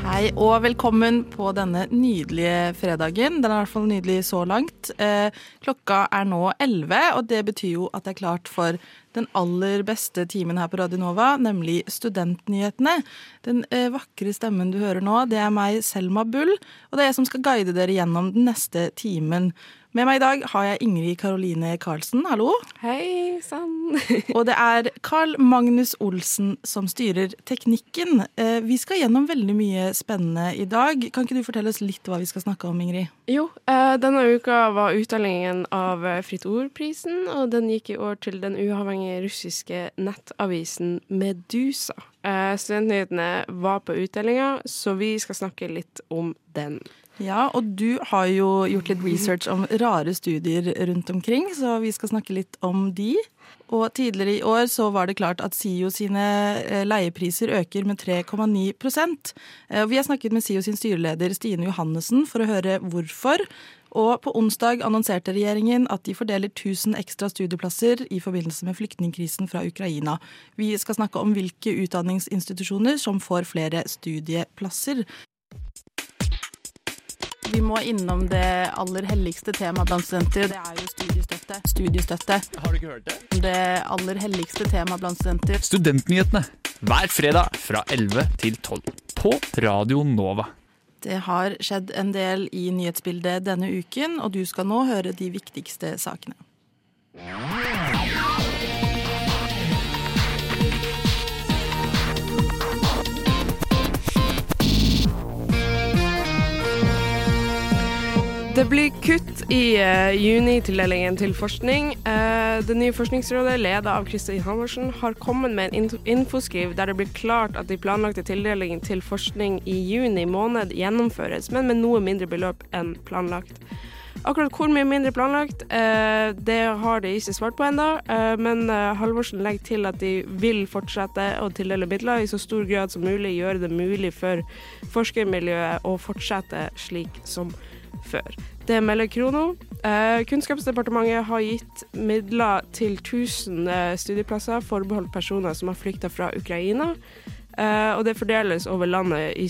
Hei og velkommen på denne nydelige fredagen. Den er i hvert fall nydelig så langt. Eh, klokka er nå 11, og det betyr jo at det er klart for den aller beste timen her på Radio Nova, nemlig Studentnyhetene. Den eh, vakre stemmen du hører nå, det er meg, Selma Bull, og det er jeg som skal guide dere gjennom den neste timen. Med meg i dag har jeg Ingrid Karoline Karlsen, hallo. Hei sann. Og det er Carl Magnus Olsen som styrer teknikken. Eh, Vi skal gjennom veldig mye spennende i dag. Kan ikke du fortelle oss litt hva vi skal snakke om, Ingrid? Jo, eh, denne uka var utdelingen av eh, Fritt Ord-prisen, og den gikk i år til den uavhengige russiske nettavisen Medusa. Eh, Studentnyhetene var på utdelinga, så vi skal snakke litt om den. Ja, og du har jo gjort litt research om rare studier rundt omkring, så vi skal snakke litt om de. Og tidligere i år så var det klart at SIO sine eh, leiepriser øker med 3,9 Eh, Vi har snakket med SIO sin styreleder Stine Johannessen for å høre hvorfor. Og på onsdag annonserte regjeringen at de fordeler 1000 ekstra studieplasser i forbindelse med flyktningkrisen fra Ukraina. Vi skal snakke om hvilke utdanningsinstitusjoner som får flere studieplasser. Vi må innom det aller helligste temaet blant studenter, det er jo studiestøtte. Studiestøtte. Har du ikke hørt det? Det aller helligste temaet blant studenter. Studentnyhetene hver fredag fra 11 til 12 på Radio Nova. Det har skjedd en del i nyhetsbildet denne uken, og du skal nå høre de viktigste sakene. Det blir kutt i uh, junitildelingen til forskning. Uh, det nye forskningsrådet, ledet av Kristin Halvorsen, har kommet med en infoskriv der det blir klart at de planlagte tildelingene til forskning i juni måned gjennomføres, men med noe mindre beløp enn planlagt. Akkurat hvor mye mindre planlagt, uh, det har de ikke svart på ennå, men Halvorsen legger til at de vil fortsette å tildele midler i så stor grad som mulig, gjøre det mulig for forskermiljøet å fortsette slik som før. Det melder Krono. Eh, Kunnskapsdepartementet har gitt midler til 1000 eh, studieplasser forbeholdt personer som har flykta fra Ukraina, eh, og det fordeles over landet i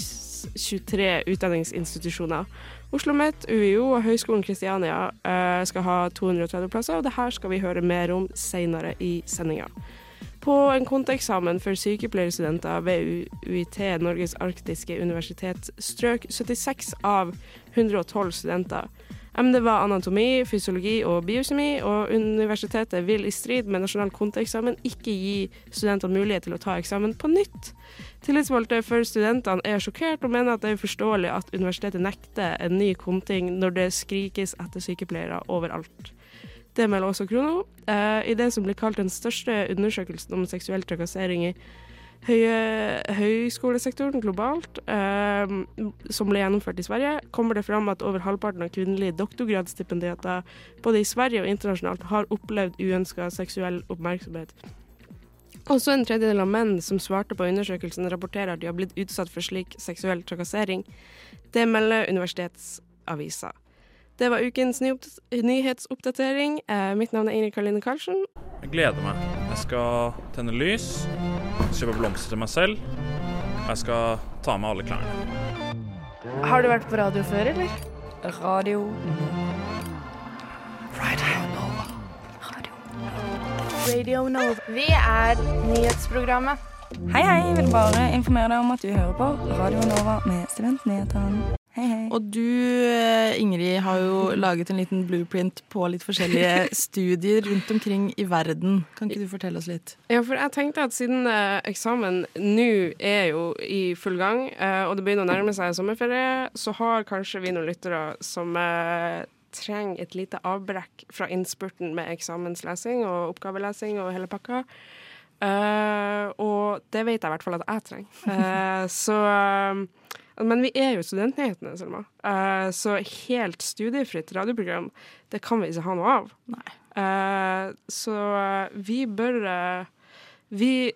23 utdanningsinstitusjoner. Oslo OsloMet, UiO og Høgskolen Kristiania eh, skal ha 230 plasser, og det her skal vi høre mer om senere i sendinga. På en konteeksamen for sykepleierstudenter ved UiT, Norges arktiske universitet, strøk 76 av 112 studenter. Emnet var anatomi, fysiologi og biokjemi, og universitetet vil i strid med nasjonal konteeksamen ikke gi studentene mulighet til å ta eksamen på nytt. Tillitsvalgte for studentene er sjokkert og mener at det er uforståelig at universitetet nekter en ny konting når det skrikes etter sykepleiere overalt. Det melder også Krono. Eh, I det som blir kalt den største undersøkelsen om seksuell trakassering i høye, høyskolesektoren globalt, eh, som ble gjennomført i Sverige, kommer det fram at over halvparten av kvinnelige doktorgradsstipendiater både i Sverige og internasjonalt har opplevd uønska seksuell oppmerksomhet. Også en tredjedel av menn som svarte på undersøkelsen, rapporterer at de har blitt utsatt for slik seksuell trakassering. Det melder universitetsavisa. Det var ukens nyhetsoppdatering. Eh, mitt navn er Ingrid Karline Karlsen. Jeg gleder meg. Jeg skal tenne lys, kjøpe blomster til meg selv. og Jeg skal ta med alle klærne. Har du vært på radio før, eller? Radio Radio Nova. Vi er nyhetsprogrammet. Hei, hei. Jeg vil bare informere deg om at du hører på Radio Nova med Studentnyhetene. Hei, hei. Og du, eh, Ingrid, har jo laget en liten blueprint på litt forskjellige studier rundt omkring i verden. Kan ikke du fortelle oss litt? Ja, for jeg tenkte at siden eh, eksamen nå er jo i full gang, eh, og det begynner å nærme seg sommerferie, så har kanskje vi noen lyttere som eh, trenger et lite avbrekk fra innspurten med eksamenslesing og oppgavelesing og hele pakka. Eh, og det vet jeg i hvert fall at jeg trenger. Eh, så eh, Men vi er jo Studentnyhetene, Selma. Uh, så helt studiefritt radioprogram, det kan vi ikke ha noe av. Eh, så eh, vi bør uh, Vi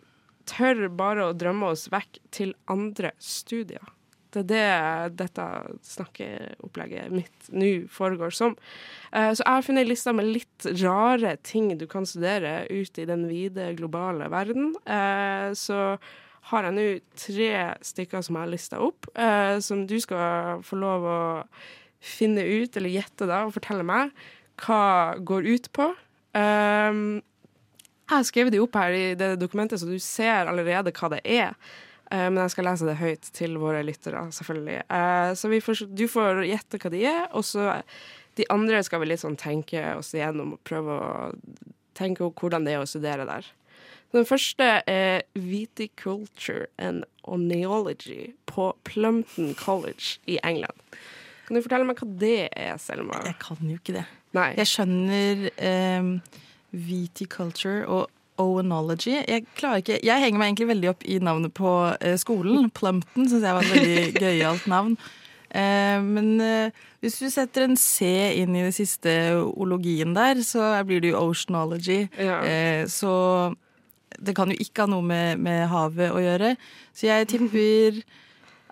tør bare å drømme oss vekk til andre studier. Det er det dette snakkeopplegget mitt nå foregår som. Så jeg har funnet ei liste med litt rare ting du kan studere ute i den vide, globale verden. Så har jeg nå tre stykker som jeg har lista opp, eh, som du skal få lov å finne ut, eller gjette da, og fortelle meg hva går ut på. Um, jeg har skrevet de opp her i det dokumentet, så du ser allerede hva det er. Uh, men jeg skal lese det høyt til våre lyttere, selvfølgelig. Uh, så får, du får gjette hva de er, og så de andre skal vi litt sånn tenke oss igjennom og prøve å tenke hvordan det er å studere der. Den første er Viticulture and Oneology på Plumpton College i England. Kan du fortelle meg hva det er, Selma? Jeg kan jo ikke det. Nei. Jeg skjønner um, viticulture og oenology. Jeg klarer ikke Jeg henger meg egentlig veldig opp i navnet på uh, skolen. Plumpton syns jeg var et veldig gøyalt navn. Uh, men uh, hvis du setter en C inn i den siste ologien der, så blir det jo oceanology. Ja. så det kan jo ikke ha noe med, med havet å gjøre. Så jeg tipper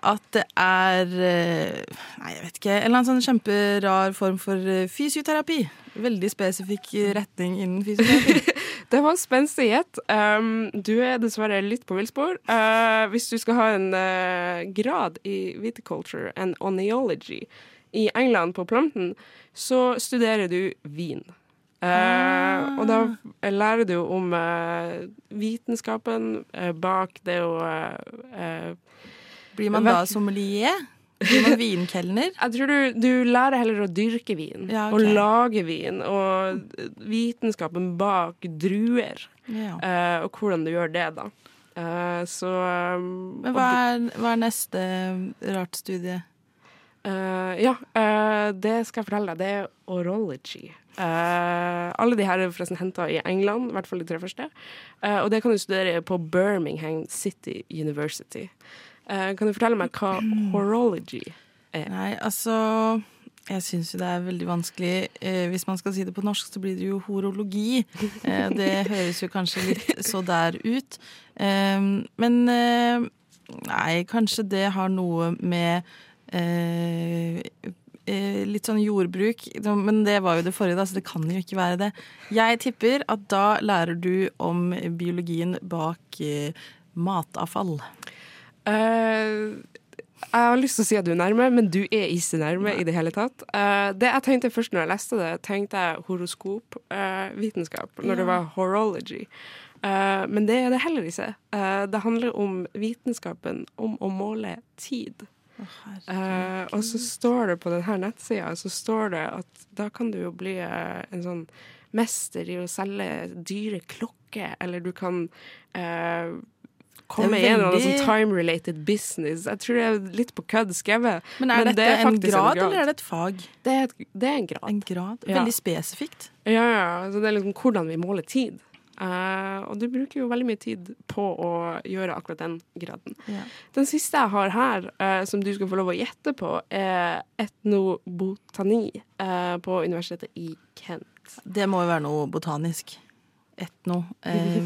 at det er Nei, jeg vet ikke. En eller annen sånn kjemperar form for fysioterapi. Veldig spesifikk retning innen fysioterapi. det var spenstig gjett. Um, du er dessverre litt på villspor. Uh, hvis du skal ha en uh, grad i viticulture and oneology i England, på Plumpton, så studerer du vin. Ah. Og da lærer du om vitenskapen bak det å blir man da sommelier? Blir man vinkelner? Jeg tror du, du, lærer heller å dyrke vin. Ja, okay. Og lage vin. Og vitenskapen bak druer. Ja. Uh, og hvordan du gjør det, da. Uh, så um, Men hva er, hva er neste rart studie? Uh, ja, det skal jeg fortelle deg. Det er orology. Alle de her er forresten henta i England, i hvert fall de tre første. og det kan du studere på Birmingham City University. Uh, kan du fortelle meg hva horology er? Nei, altså jeg syns jo det er veldig vanskelig. Eh, hvis man skal si det på norsk, så blir det jo horologi. Eh, det høres jo kanskje litt så der ut. Eh, men nei, kanskje det har noe med litt sånn jordbruk. Men det var jo det forrige, da, så det kan jo ikke være det. Jeg tipper at da lærer du om biologien bak matavfall. Uh, jeg har lyst til å si at du er nærme, men du er ikke nærme i det hele tatt. Uh, det jeg tenkte først når jeg leste det, tenkte jeg horoskopvitenskap, uh, når ja. det var horology. Uh, men det er det heller ikke. det handler om vitenskapen om å måle tid. Oh, og så står det på denne nettsida så står det at da kan du jo bli en sånn mester i å selge dyre klokker, eller du kan komme i en eller sånn time-related business. Jeg tror det er litt på kødd skrevet. Men er men dette det er en, grad, en, grad, eller er det et fag? Det er, et, det er en grad. En grad? Veldig ja. spesifikt. Ja, ja. Så det er liksom hvordan vi måler tid. Uh, og du bruker jo veldig mye tid på å gjøre akkurat den graden. Ja. Den siste jeg har her, uh, som du skal få lov å gjette på, er etnobotani uh, på universitetet i Kent. Det må jo være noe botanisk. Etno. Eh,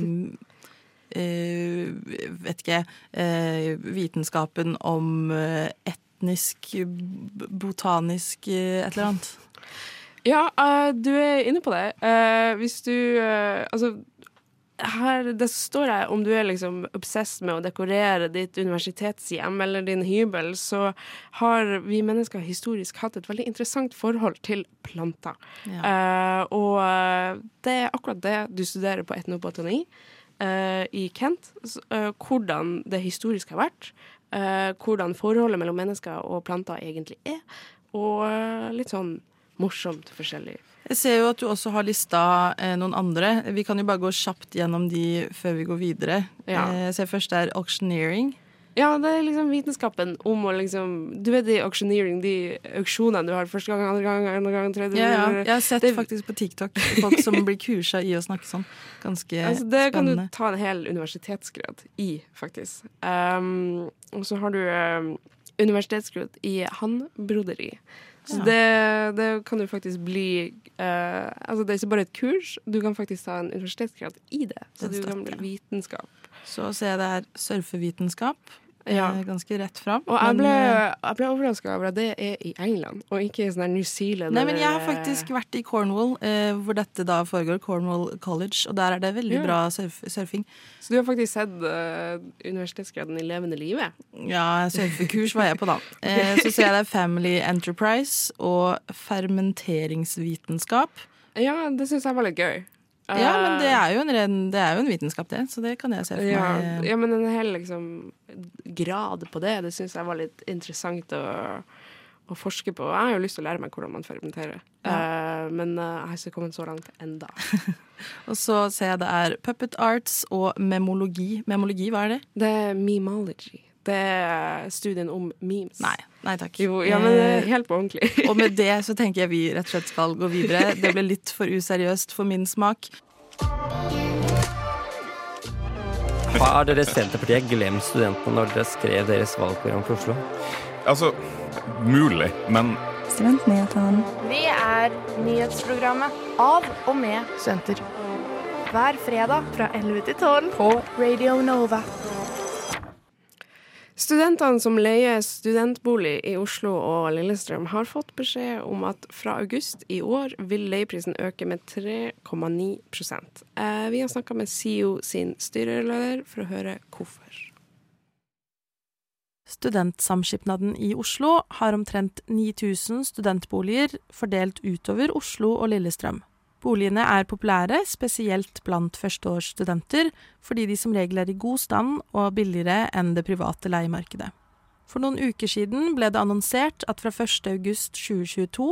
vet ikke eh, Vitenskapen om eh, etnisk, botanisk et eller annet. Ja, uh, du er inne på det. Uh, hvis du uh, Altså, her det står jeg om du er liksom obsessed med å dekorere ditt universitetshjem eller din hybel, så har vi mennesker historisk hatt et veldig interessant forhold til planter. Ja. og det er akkurat det du studerer på etnobotani uh, i Kent uh, hvordan det historisk har vært. Uh, hvordan forholdet mellom mennesker og planter egentlig er. Og litt sånn morsomt forskjellig. Jeg ser jo at du også har lista noen andre. Vi kan jo bare gå kjapt gjennom de før vi går videre. Ja. Jeg ser først er auctioneering. Ja, det er liksom vitenskapen om å liksom Du vet de auctioneering, de auksjonene du har første gang, andre gang, andre gang, tredje ja, ja. Jeg har sett det, faktisk på TikTok folk som blir kursa i å snakke sånn. Ganske altså, det spennende. kan du ta en hel universitetsgrad i, faktisk. Um, og så har du um, universitetsgrad i handbroderi. Så det, det, kan du faktisk bli uh, Altså det er ikke bare et kurs, du kan faktisk ta en universitetsgrad i det. Så du kan bli vitenskap. Så ser jeg det er surfevitenskap. Ja. eh, ganske rett fram. Og jeg ble, eh, jeg ble overraska over at det er i England, og ikke i sånn New Zealand. Nei, men jeg har faktisk vært i Cornwall, eh, hvor dette da foregår, Cornwall College, og der er det veldig Ja. bra surf surfing. Så du har faktisk sett eh, universitetsgraden i levende livet? Ja, surfekurs var jeg på da. Eh, så ser jeg det er Family Enterprise og fermenteringsvitenskap. Ja, det syns jeg var litt gøy. Ja, men det er jo en, ren, det er jo en vitenskap, det, så det kan jeg se for ja, meg. ja, men en hel liksom, grad på det, det syns jeg var litt interessant å, å forske på. Jeg har jo lyst til å lære meg hvordan man fermenterer, Eh, men uh, jeg har ikke kommet så langt enda. Og så ser jeg det er puppet arts og memologi. Memologi, hva er det? Det er memology. Det er studien om memes. Nei, nei takk. Jo, ja, men eh, Eh, helt på ordentlig. og med det så tenker jeg vi rett og slett skal gå videre. Det ble litt for useriøst for min smak. Har dere Senterpartiet glemt studentene når dere skrev deres valgprogram for Oslo? Altså, mulig, men Studentnyhetene. Vi er nyhetsprogrammet av og med studenter. Hver fredag fra 11 til 12 på Radio Nova. Studentene som leier studentbolig i Oslo og Lillestrøm, har fått beskjed om at fra august i år vil leieprisen øke med 3,9 eh, Vi har snakka med SIO sin styreleder for å høre hvorfor. Studentsamskipnaden i Oslo har omtrent 9000 studentboliger fordelt utover Oslo og Lillestrøm. Boligene er populære, spesielt blant førsteårsstudenter, fordi de som regel er i god stand og billigere enn det private leiemarkedet. For noen uker siden ble det annonsert at fra 1. august 2022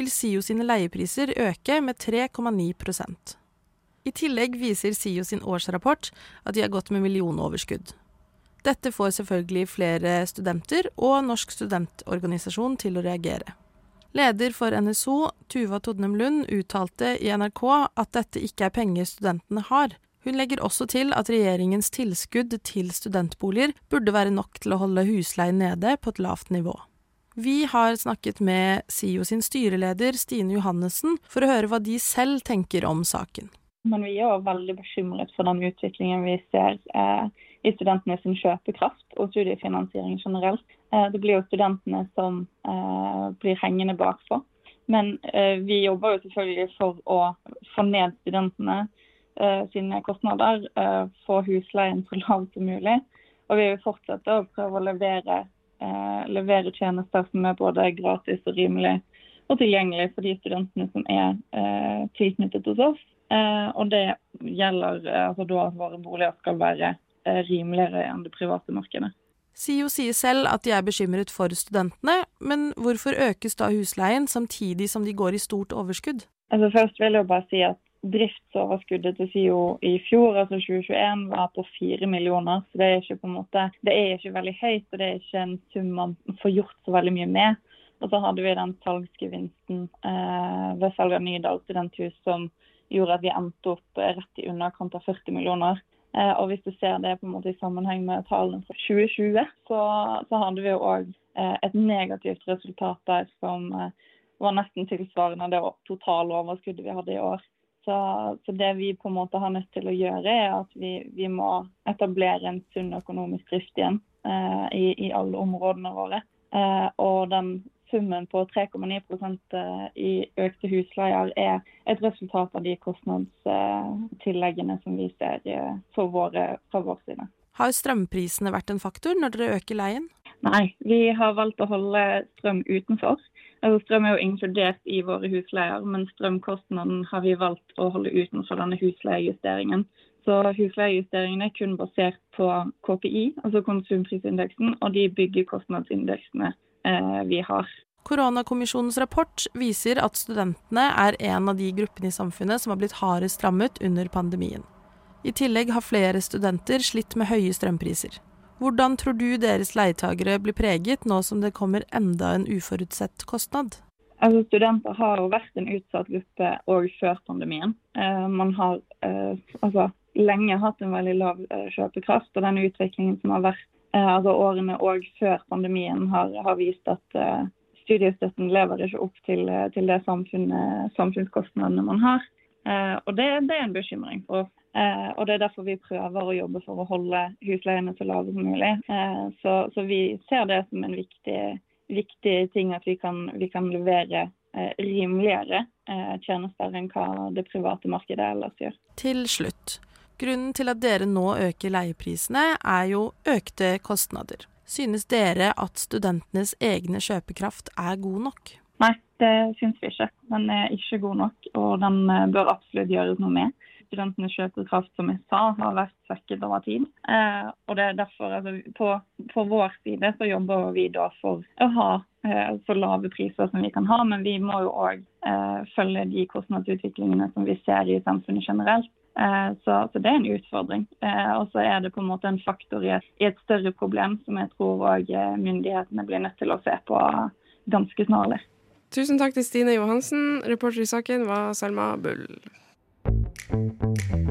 vil SIO sine leiepriser øke med 3,9% I tillegg viser SIO sin årsrapport at de har gått med millionoverskudd. Dette får selvfølgelig flere studenter og Norsk studentorganisasjon til å reagere. Leder for NSO, Tuva Todnem Lund, uttalte i NRK at dette ikke er penger studentene har. Hun legger også til at regjeringens tilskudd til studentboliger burde være nok til å holde husleien nede på et lavt nivå. Vi har snakket med SIO sin styreleder Stine Johannessen for å høre hva de selv tenker om saken. Men vi er jo veldig bekymret for den utviklingen vi ser eh, i studentenes kjøpekraft og studiefinansiering generelt. Eh, det blir jo studentene som eh, blir hengende bakpå. Men eh, vi jobber jo selvfølgelig for å få ned studentene sine kostnader, få husleien så lav som mulig. Og vi vil fortsette å prøve å levere, levere tjenester som er både gratis og rimelig og tilgjengelig for de studentene som er tilknyttet hos oss. Og det gjelder altså da at våre boliger skal være rimeligere enn det private markedet. SIO sier selv at de er bekymret for studentene, men hvorfor økes da husleien samtidig som de går i stort overskudd? Altså Først vil jeg bare si at driftsoverskuddet til SIO i fjor, altså 2021, var på 4 millioner. Så det er ikke på en måte, det er ikke veldig høyt, og det er ikke en sum man får gjort så veldig mye med. Og så hadde vi den salgsgevinsten eh, ved salg av Nydal studenthus som gjorde at vi endte opp rett i underkant av 40 millioner. Eh, og hvis du ser det på en måte i sammenheng med tallene fra 2020, så, så hadde vi jo òg eh, et negativt resultat der som eh, var nesten tilsvarende det totale overskuddet vi hadde i år. Så, så, det vi på en måte har nødt til å gjøre, er at vi, vi må etablere en sunn økonomisk drift igjen eh, i, i, alle områdene våre. Eh, og den summen på 3,9% i økte husleier er et resultat av de kostnadstilleggene som vi ser eh, våre, fra vår side. Har strømprisene vært en faktor når dere øker leien? Nei, vi har valgt å holde strøm utenfor. Altså, strøm er jo inkludert i våre husleier, men strømkostnaden har vi valgt å holde utenfor denne husleiejusteringen. Så husleiejusteringen er kun basert på KPI, altså konsumprisindeksen, og de byggekostnadsindeksene eh, vi har. Koronakommisjonens rapport viser at studentene er en av de gruppene i samfunnet som har blitt hardest rammet under pandemien. I tillegg har flere studenter slitt med høye strømpriser. Hvordan tror du deres leietagere blir preget nå som det kommer enda en uforutsett kostnad? Altså, studenter har jo vært en utsatt gruppe òg før pandemien. Eh, man har eh, altså, lenge hatt en veldig lav eh, kjøpekraft, og den utviklingen som har vært eh, altså, årene òg før pandemien, har, har vist at eh, studiestøtten lever ikke opp til, til det samfunnskostnadene man har. Eh, og det, det, er en bekymring for oss. Eh, og Det er derfor vi prøver å jobbe for å holde husleiene så lave som mulig. Eh, så, så, vi ser det som en viktig, viktig ting at vi kan, vi kan levere eh, rimeligere eh, tjenester enn hva det private markedet ellers gjør. Til slutt. Grunnen til at dere nå øker leieprisene, er jo økte kostnader. Synes dere at studentenes egne kjøpekraft er god nok? Nei, det syns vi ikke. Den er ikke god nok, og den eh, bør absolutt gjøres noe med. Studentenes kjøpekraft som jeg sa, har vært svekket over tid. Eh, og det er derfor, altså, på, på, vår side så jobber vi da for å ha eh, så lave priser som vi kan ha, men vi må jo òg eh, følge de kostnadsutviklingene som vi ser i samfunnet generelt. Eh, så, så, det er en utfordring. Eh, og så er det på en måte en faktor i et, i et større problem som jeg tror òg myndighetene blir nødt til å se på ganske snarlig. Tusen takk til Stine Johansen. Reporter i saken var Selma Bull.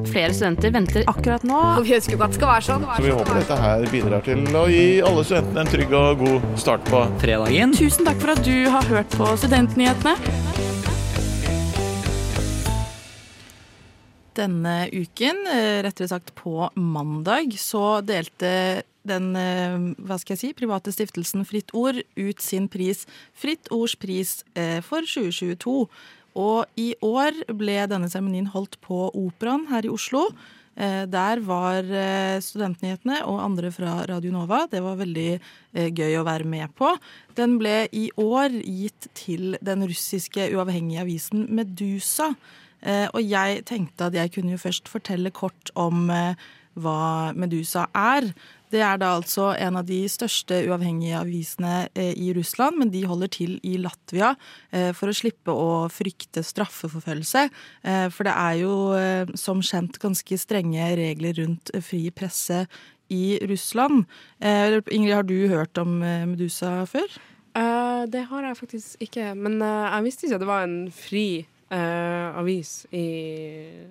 Flere studenter venter akkurat nå. Og vi ønsker jo at det skal være sånn. Så vi håper dette her bidrar til å gi alle studentene en trygg og god start på fredagen. Tusen takk for at du har hørt på Studentnyhetene. Denne uken, eh, rettere sagt på mandag, så delte den eh, hva skal jeg si, private stiftelsen Fritt Ord ut sin pris, Fritt Ords pris eh, for 2022. Og i år ble denne seremonien holdt på Operaen her i Oslo. Der var Studentnyhetene og andre fra Radio Nova. Det var veldig gøy å være med på. Den ble i år gitt til den russiske uavhengige avisen Medusa. Og jeg tenkte at jeg kunne jo først fortelle kort om hva Medusa er. Det er da altså en av de største uavhengige avisene eh, i Russland, men de holder til i Latvia eh, for å slippe å frykte straffeforfølgelse. Eh, for det er jo som kjent ganske strenge regler rundt fri presse i Russland. Ingrid, har du hørt om Medusa før? Det har jeg faktisk ikke. Men jeg visste ikke at det var en fri uh, avis i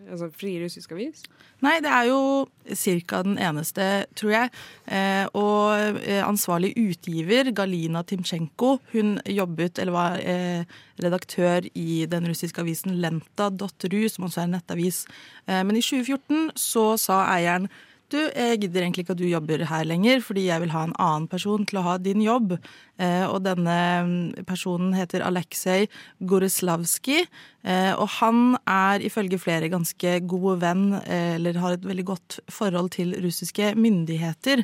Altså fri russisk avis? Nei, det er jo ca. den eneste, tror jeg. Eh, og eh, ansvarlig utgiver, Galina Timchenko, hun jobbet, eller var eh, redaktør i den russiske avisen lenta.ru, som også er en nettavis. Men i 2014 så sa eieren du, jeg gidder egentlig ikke at du jobber her lenger, fordi jeg vil ha en annen person til å ha din jobb. Eh, og denne mm, personen heter Aleksej Gorislavskij. Eh, og han er ifølge flere ganske god venn, eh, eller har et veldig godt forhold til russiske myndigheter.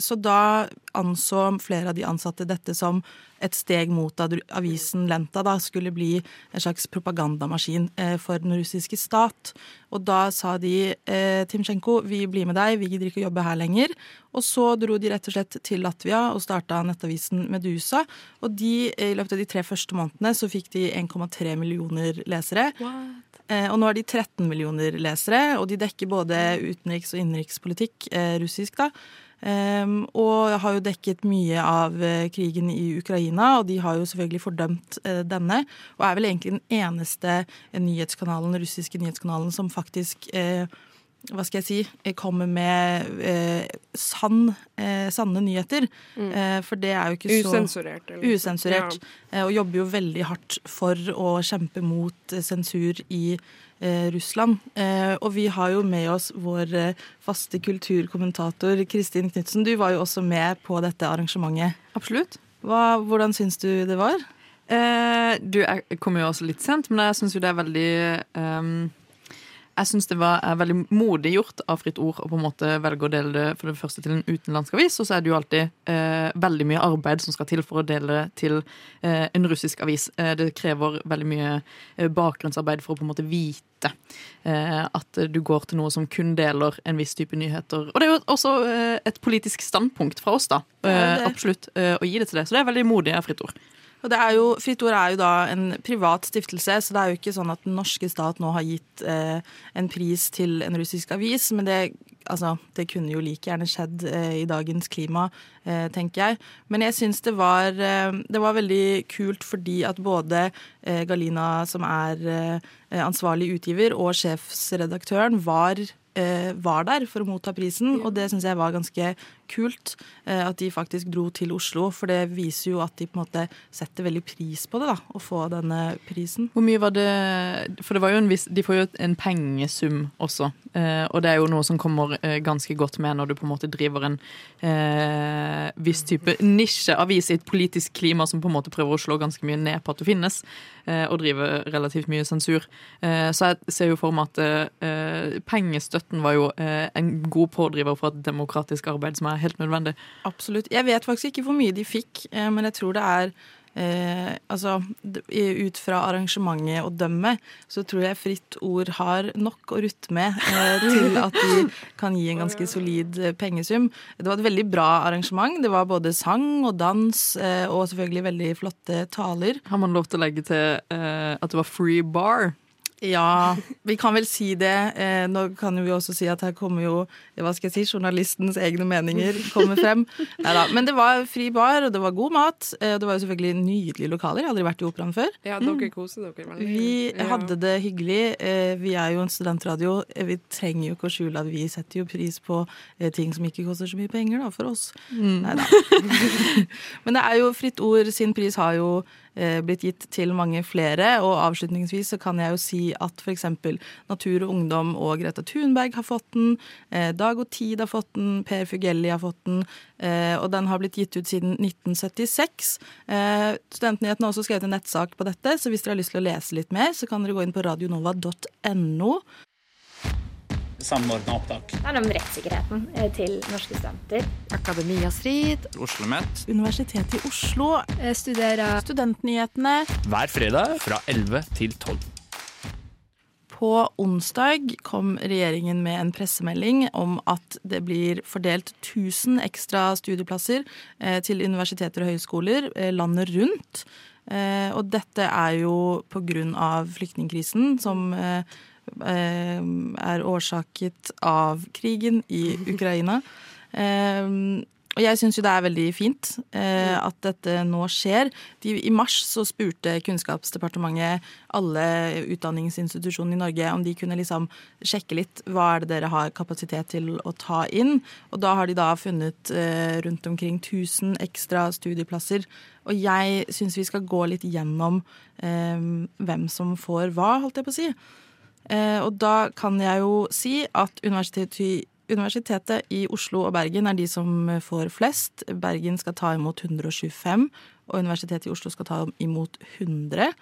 Så da anså flere av de ansatte dette som et steg mot at avisen Lenta da skulle bli en slags propagandamaskin for den russiske stat. Og da sa de Timsjenko, vi blir med deg, vi gidder ikke å jobbe her lenger. Og så dro de rett og slett til Latvia og starta nettavisen Medusa. Og de, i løpet av de tre første månedene så fikk de 1,3 millioner lesere. What? Eh, og nå har de 13 millioner lesere, og de dekker både utenriks- og innenrikspolitikk, eh, russisk, da. Um, og har jo dekket mye av krigen i Ukraina, og de har jo selvfølgelig fordømt denne. Og er vel egentlig den eneste nyhetskanalen, russiske nyhetskanalen som faktisk hva skal jeg si, kommer med sann, sanne nyheter. Mm. for det er jo ikke så Usensurert. Usensurert. Ja. og jobber jo veldig hardt for å kjempe mot sensur i eh, Russland. Eh, og vi har jo med oss vår eh, faste kulturkommentator Kristin Knutsen. Du var jo også med på dette arrangementet. Absolutt. Hva, hvordan syns du det var? Eh, du, jeg kom jo også litt sent, men jeg syns jo det er veldig um jeg syns det var veldig modig gjort av Fritt Ord å på en måte velge å dele det for det første til en utenlandsk avis, og så er det jo alltid eh, veldig mye arbeid som skal til for å dele det til eh, en russisk avis. Eh, det krever veldig mye eh, bakgrunnsarbeid for å på en måte vite eh, at du går til noe som kun deler en viss type nyheter. Og det er jo også eh, et politisk standpunkt fra oss, da. absolutt, å gi det til det. Så det er veldig modig av Fritt Ord. Og det er jo, Fritt Ord er jo da en privat stiftelse, så det er jo ikke sånn at den norske stat nå har gitt eh, en pris til en russisk avis. Men det altså, det kunne jo like gjerne skjedd eh, i dagens klima, eh, tenker jeg. Men jeg syns det var eh, Det var veldig kult fordi at både eh, Galina, som er eh, ansvarlig utgiver, og sjefsredaktøren var var der for å motta prisen, og det syns jeg var ganske kult. eh, At de faktisk dro til Oslo, for det viser jo at de på en måte setter veldig pris på det, da, å få denne prisen. Hvor mye var det For det var jo en viss, de får jo en pengesum også. Eh, og det er jo noe som kommer eh, ganske godt med når du på en måte driver en eh, viss type nisjeavis i et politisk klima som på en måte prøver å slå ganske mye ned på at du finnes, og driver relativt mye sensur. Så jeg ser jo for meg at pengestøtten var jo en god pådriver for et demokratisk arbeid som er helt nødvendig. Absolutt. Jeg vet faktisk ikke hvor mye de fikk, eh, men jeg tror det er Eh, altså, Ut fra arrangementet å dømme, så tror jeg Fritt Ord har nok å rutte med eh, til at de kan gi en ganske solid eh, pengesum. Det var et veldig bra arrangement. Det var både sang og dans eh, og selvfølgelig veldig flotte taler. Har man lov til å legge til eh, at det var free bar? Ja, vi kan vel si det. Eh, nå kan vi også si at her kommer jo hva skal jeg si, journalistens egne meninger kommer frem. Neida, Men det var fri bar, og det var god mat. Eh, det var jo selvfølgelig nydelige lokaler. Jeg har aldri vært i operaen før. Ja, dere koser dere veldig. Vi hadde det hyggelig. Eh, Vi er jo en studentradio. Eh, Vi trenger jo ikke å skjule at vi setter jo pris på eh, ting som ikke koster så mye penger da, for oss. Mm. Neida. Men det er jo Fritt Ord sin pris har jo blitt gitt til mange flere, og avslutningsvis så kan jeg jo si at f.eks. Natur og Ungdom og Greta Thunberg har fått den, eh, Dag og Tid har fått den, Per Fugelli har fått den, eh, og den har blitt gitt ut siden 1976. Eh, Studentnyhetene har også skrevet en nettsak på dette, så hvis dere har lyst til å lese litt mer, så kan dere gå inn på radionova.no. Samordna opptak. Det er om rettssikkerheten eh, til norske studenter. Akademia Strid. OsloMet. Universitetet i Oslo studerer Studentnyhetene. hver fredag fra 11 til 12. På onsdag kom regjeringen med en pressemelding om at det blir fordelt 1000 ekstra studieplasser eh, til universiteter og høyskoler eh, landet rundt. Eh, Og dette er jo av flyktningkrisen som eh, eh, er årsaket av krigen i Ukraina. Eh, og jeg syns jo det er veldig fint eh, at dette nå skjer. De, I mars så spurte Kunnskapsdepartementet alle utdanningsinstitusjonene i Norge om de kunne liksom sjekke litt hva er det dere har kapasitet til å ta inn. Og da har de da funnet eh, rundt omkring 1000 ekstra studieplasser. Og jeg syns vi skal gå litt gjennom eh, hvem som får hva, holdt jeg på å si. Eh, og da kan jeg jo si at universitetet, universitetet i Oslo og Bergen er de som får flest. Bergen skal ta imot 125, og Universitetet i Oslo skal ta imot 100.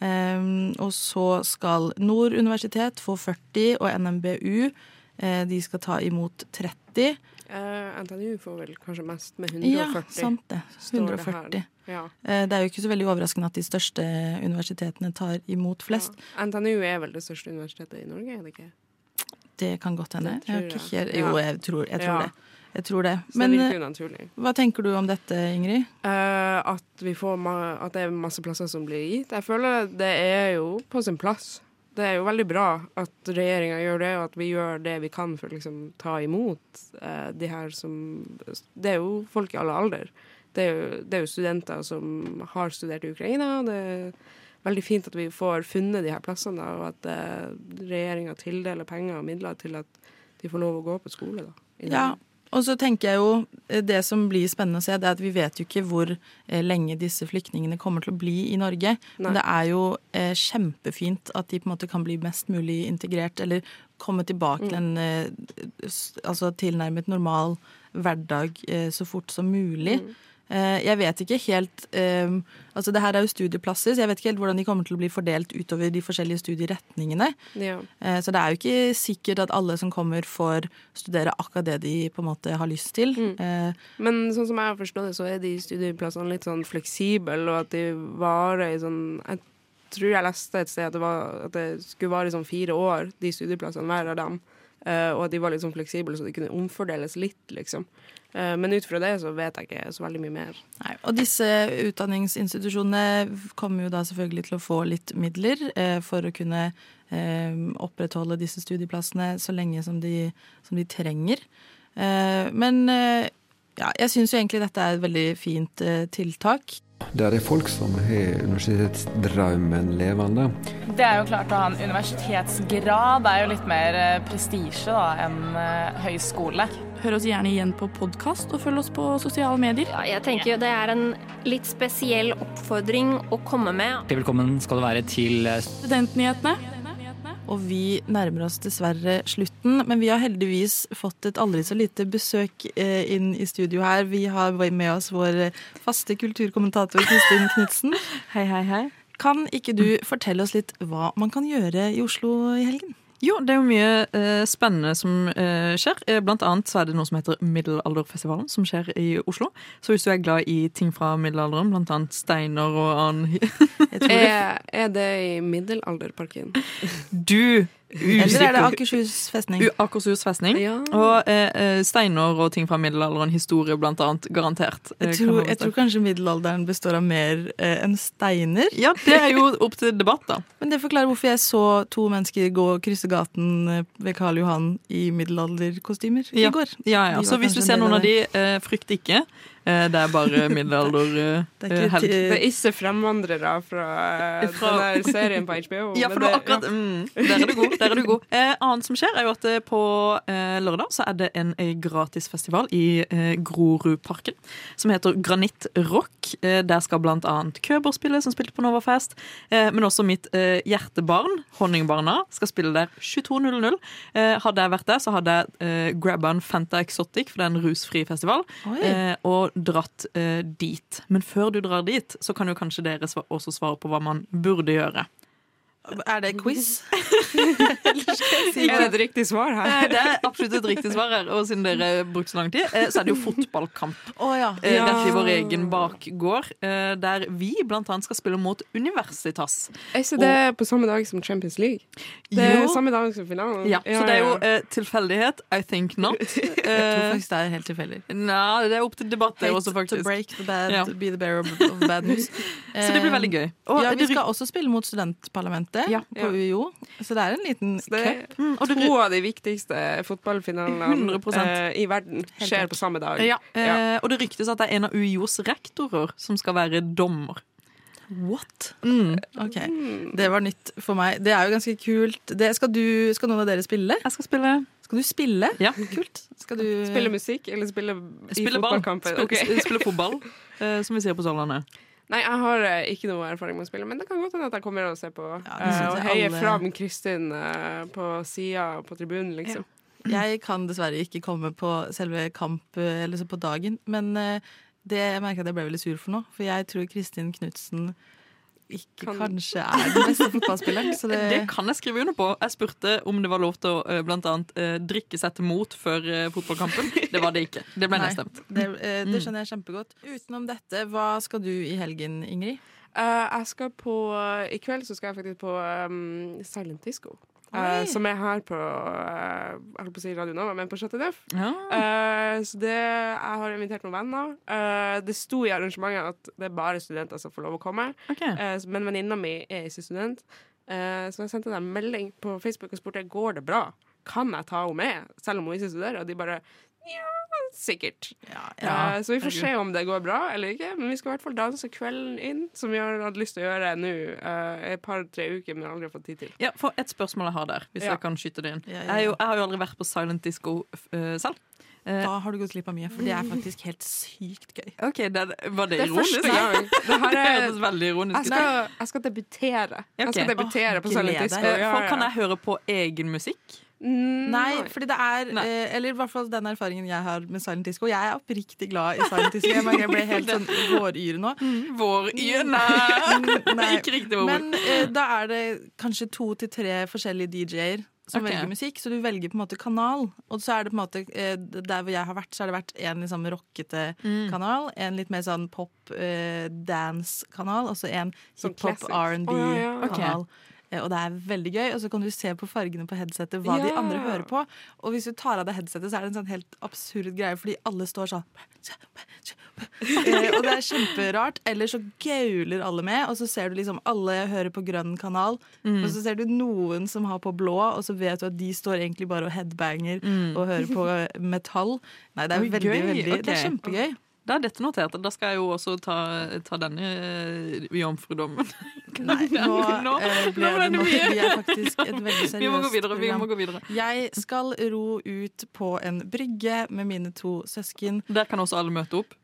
Eh, og så skal Nord universitet få 40, og NMBU eh, de skal ta imot 30. Eh, NTNU får vel kanskje mest med 140. Ja, sant det. 140. det 140. Ja. uh, Det er jo ikke så veldig overraskende at de største universitetene tar imot flest. NTNU er vel det største universitetet i Norge, er det ikke? Det kan godt hende. Jeg ikke jeg. jo, jeg tror, jeg tror Ja. det. Jeg tror det. Men det eh, hva tenker du om dette, Ingrid? Uh, at, vi får ma at det er masse plasser som blir gitt. Jeg føler det er jo på sin plass. Det er jo veldig bra at regjeringa gjør det, og at vi gjør det vi kan for å liksom, ta imot eh, de her som Det er jo folk i alle alder. Det er, jo, det er jo studenter som har studert i Ukraina. Det er veldig fint at vi får funnet de her plassene, og at eh, regjeringa tildeler penger og midler til at de får lov å gå på skole. Da, Ja. Og så tenker jeg jo eh, Det som blir spennende å se, det er at vi vet jo ikke hvor eh, lenge disse flyktningene kommer til å bli i Norge. Men det er jo eh, kjempefint at de på en måte kan bli mest mulig integrert, eller komme tilbake til en altså tilnærmet normal hverdag så fort som mulig. Eh, Jeg vet ikke helt eh, Altså det her er jo studieplasser, så jeg vet ikke helt hvordan de kommer til å bli fordelt utover de forskjellige studieretningene. Ja. Eh, Så det er jo ikke sikkert at alle som kommer, får studere akkurat det de på en måte har lyst til. Eh, Men sånn som jeg har forstått det, så er de studieplassene litt sånn fleksible, og at de varer i sånn Jeg tror jeg leste et sted at det, var, at det skulle vare i sånn fire år, de studieplassene, hver av dem. Uh, og at de var litt sånn fleksible, så de kunne omfordeles litt, liksom. Eh, men ut fra det så vet jeg ikke så veldig mye mer. Nei, og disse utdanningsinstitusjonene kommer jo da selvfølgelig til å få litt midler eh, for å kunne eh, opprettholde disse studieplassene så lenge som de, som de trenger. Eh, men eh, ja, jeg syns jo egentlig dette er et veldig fint eh, tiltak. Der er folk som har universitetsdrømmen levende. Det er jo klart å ha en universitetsgrad det er jo litt mer prestisje enn høyskole. Hør oss gjerne igjen på podkast, og følg oss på sosiale medier. Ja, jeg tenker jo det er en litt spesiell oppfordring å komme med. Velkommen skal du være til Studentnyhetene. Og vi nærmer oss dessverre slutten, men vi har heldigvis fått et aldri så lite besøk eh, inn i studio her. Vi har med oss vår faste kulturkommentator Kristin Knutsen. Hei, hei, hei. Kan ikke du fortelle oss litt hva man kan gjøre i Oslo i helgen? Jo, det er jo mye eh, spennende som eh, skjer. Eh, Blant annet så er det noe som heter Middelalderfestivalen, som skjer i Oslo. Så hvis du er glad i ting fra middelalderen, blant annet steiner og annen Er, er det i middelalderparken? Du! Eller er det Akershus festning? U- Akershus festning. Ja. Og eh, eh, steiner og ting fra middelalderen, historie blant annet, garantert. eh, Jeg tror, jeg tror kanskje middelalderen består av mer eh, enn steiner. Ja, det er jo opp til debatt, da. Men det forklarer hvorfor jeg så to mennesker gå og krysse gaten eh, ved Karl Johan i middelalderkostymer Ja. i går. Ja, ja. Så hvis du ser noen av av de, eh, frykt ikke. Eh, det er bare middelalder eh, Det er ikke helg. ti- Det er ikke fremmedvandrere fra, eh, Fra- den der serien på HBO. Ja, for det var akkurat mm, Der er du god. Der er du god. Eh, annet som skjer, er jo at eh, på eh, lørdag så er det en eh, gratisfestival i eh, Grorudparken som heter Granitt Rock. Eh, der skal blant annet Køber spille, som spilte på Novafest. Eh, men også mitt eh, hjertebarn, Honningbarna, skal spille der 22.00. Eh, hadde jeg vært der, så hadde jeg eh, grabba en Fanta Exotic, for det er en rusfri festival, eh, og dratt eh, dit. Men før du drar dit, så kan jo kanskje dere også svare på hva man burde gjøre. Er det quiz? Er det et riktig svar her? Det er absolutt et riktig svar her, og siden dere brukte så lang tid, eh, så er det jo fotballkamp. Oh, ja. eh, Rett i vår egen bakgård, eh, der vi blant annet skal spille mot Universitas. Er ikke det på samme dag som Champions League? Det er Jo. samme dag som finalen. Ja, så det er jo eh, tilfeldighet. I think not. Jeg tror faktisk det er helt tilfeldig. Nei, det er opp til debatt, det Hate faktisk. to break the bad, Ja. be the bearer of, of bad news. Så det blir veldig gøy. Og ja, vi skal også spille mot studentparlamentet Ja. på UiO, så det er en liten cup. Mm, og to av de viktigste fotballfinalene 100%. eh, i verden skjer på samme dag. Ja, eh, og det ryktes at det er en av UiOs rektorer som skal være dommer. What? Mm. Ok, Det var nytt for meg. Det er jo ganske kult. Det, skal, du, skal noen av dere spille? Jeg skal spille Skal du spille? Ja. Kult. Skal du Spille musikk eller spille Spille i fotballkampen? Spille, okay. spille fotball, eh, som vi sier på Sørlandet. Nei, jeg har eh, ikke noe erfaring med å spille, men det kan godt hende at jeg kommer og ser på. Ja, det eh, synes og jeg heier alle- fram Kristin eh, på sida på tribunen, liksom. Jeg kan dessverre ikke komme på selve kamp, eh, eller så på dagen, men eh, det jeg merker at jeg ble veldig sur for nå. For jeg tror Kristin Knutsen ikke Kan- kanskje er den beste fotballspilleren. Så det, Det kan jeg skrive under på. Jeg spurte om det var lov til å eh, blant annet eh, drikke seg til mot før eh, fotballkampen. Det var det ikke. Det ble Nei, nedstemt. det, det Mm. skjønner jeg kjempegodt. Utenom dette, hva skal du i helgen, Ingrid? Uh, jeg skal på I kveld så skal jeg faktisk på um, Silent Disco. Oi. som er her på uh, Jeg holdt på å si Radio Nova, men på Chateau Neuf. Ja. Uh, så det, jeg har invitert noen venner. Det sto i arrangementet at det er bare studenter som får lov å komme. Okay. Men venninna mi er ikke student, så jeg sendte dem en melding på Facebook og spurte går det bra. Kan jeg ta henne med, selv om hun ikke studerer? Og de bare ja, sikkert. Ja, Eh, så vi får se om det går bra eller ikke. Men vi skal i hvert fall danse kvelden inn, som vi har hatt lyst til å gjøre nå eh, et par-tre uker, men aldri har fått tid til. Ja, for et spørsmål jeg har der, hvis Ja. jeg kan skyte det inn. Ja, ja, Jeg, jo, jeg har jo aldri vært på silent disco uh, selv. Eh, Da har du gått glipp av mye, for det er faktisk helt sykt gøy. OK, det, var det, Det ironisk? Det Det er- høres veldig ironisk Jeg ut. skal, jeg skal debutere. Jeg skal debutere oh, på Silent. Disco. Ja, for ja. kan jeg høre på egen musikk? Mm, Nei, fordi det er Nei. eh, Eller i hvert fall den erfaringen jeg har med silent disco. Jeg er oppriktig glad i silent disco. Jeg, merker jeg ble helt sånn våryre nå. Vår y... Nei! Mm, Nei. Ikke riktig ord. Men eh, da er det kanskje to til tre forskjellige DJ-er som Ok. velger musikk, så du velger på en måte kanal. Og så er det på en måte eh, Der hvor jeg har vært, så har det vært en liksom rockete Mm. kanal, en litt mer sånn pop eh, og så en Sånn hiphop classics. Å, ja, ja. R&B-kanal. Eh, Og det er veldig gøy. Og så kan du se på fargene på headsetet hva de andre hører på. Og hvis du tar av deg headsetet, så er det en sånn helt absurd greie, fordi alle står sånn eh, Og det er kjemperart. Eller så gauler alle med, og så ser du liksom alle hører på grønn kanal. Mm. Og så ser du noen som har på blå, og så vet du at de står egentlig bare og headbanger Mm. og hører på metall. Nei, det er veldig, gøy. veldig Det er kjempegøy. Da er dette notert. Da skal jeg jo også ta, ta denne eh, jomfrudommen. Nei, nå, Nå- eh, ble nå det mye. Vi er faktisk et veldig seriøst Vi må gå videre. vi må gå videre. Jeg skal ro ut på en brygge med mine to søsken. Der kan også alle møte opp.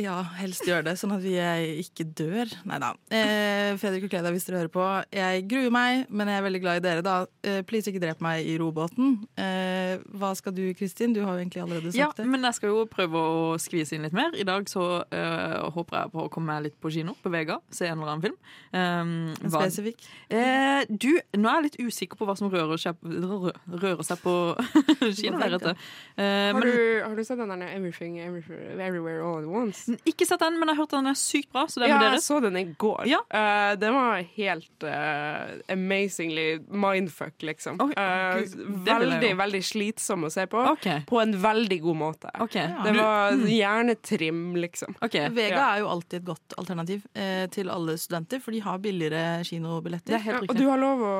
Ja, helst gjør det, sånn at vi eh, ikke dør. Nei da. Eh, Fredrik og Kleda, hvis dere hører på. Jeg gruer meg, men jeg er veldig glad i dere, da. Eh, please, ikke drep meg i robåten. Eh, hva skal du, Kristin? Du har jo egentlig allerede sagt Ja, det. men jeg skal jo prøve å skvise inn litt mer. I dag så eh, håper jeg på å komme meg litt på kino, på Vega, se en eller annen film. Um, En spesifikk? Eh, du, nå er jeg litt usikker på hva som rører seg, rø- rører seg på kino Eh, Har, du- har du sett den der Everything Everywhere All at Once? Ikke sett den, men jeg har hørt den er sykt bra. Så det ja, jeg så den i går. Eh, den var helt uh, amazingly mindfuck, liksom. Eh, det vil jeg veldig, veldig slitsom å se på. Okay. På en veldig god måte. Ja. Det var mm. hjernetrim, liksom. Vega Ja. er jo alltid et godt alternativ eh, til alle studenter, for de har billigere kinobilletter. Ja, og du har lov å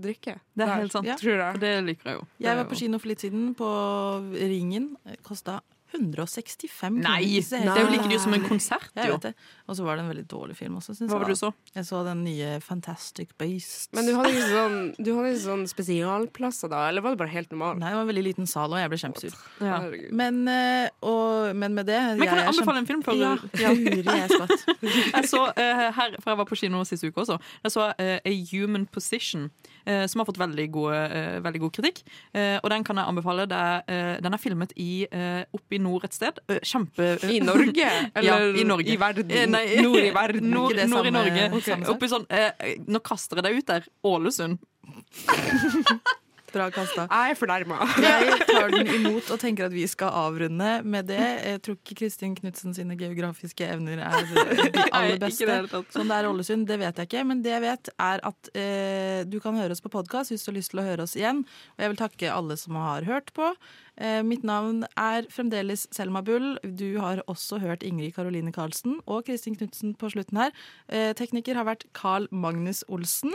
drikke. Det er helt sant. Tror jeg. Det liker jeg jo. Jeg var på kino for litt siden, på Ringen. Kosta 165 Nei, kroner. det er jo like dyrt som en konsert, Jeg jo. vet det. Og så var det en veldig dårlig film også, Hva var det du så? Jeg så den nye Fantastic Beasts. Men du hadde ikke sånn, du hadde ikke sånn spesialplasser da, eller var det bare helt normalt? Nei, det var en veldig liten sal, og jeg ble kjempesur. Ja. Men, eh, og, men med det Men kan jeg jeg anbefale en film for Ja, ja. Jeg skvatt. Jeg så eh, her, for jeg var på kino sist uke også, jeg så eh, A Human Position, som har fått veldig, gode, eh, veldig god kritikk. Eh, og den kan jeg anbefale. Det er, eh, den er filmet i, eh, oppe i nord et sted. Eh, kjempe... I Norge? ja, i Norge. i verden? Eh, nei, Nord i verden? Nord, nord i Norge. Okay. Oppi sånn, eh, nå kaster jeg deg ut der. Ålesund. Bra kasta. Jeg er fornærma. Jeg tar den imot og tenker at vi skal avrunde med det. Jeg tror ikke Kristin Knutsen sine geografiske evner er de aller beste. det. Sånn det er Ålesund, det vet jeg ikke. Men det jeg vet, er at eh, du kan høre oss på podkast hvis du har lyst til å høre oss igjen. Og jeg vil takke alle som har hørt på. Eh, mitt navn er fremdeles Selma Bull. Du har også hørt Ingrid Karoline Karlsen og Kristin Knutsen på slutten her. Eh, tekniker har vært Carl Magnus Olsen.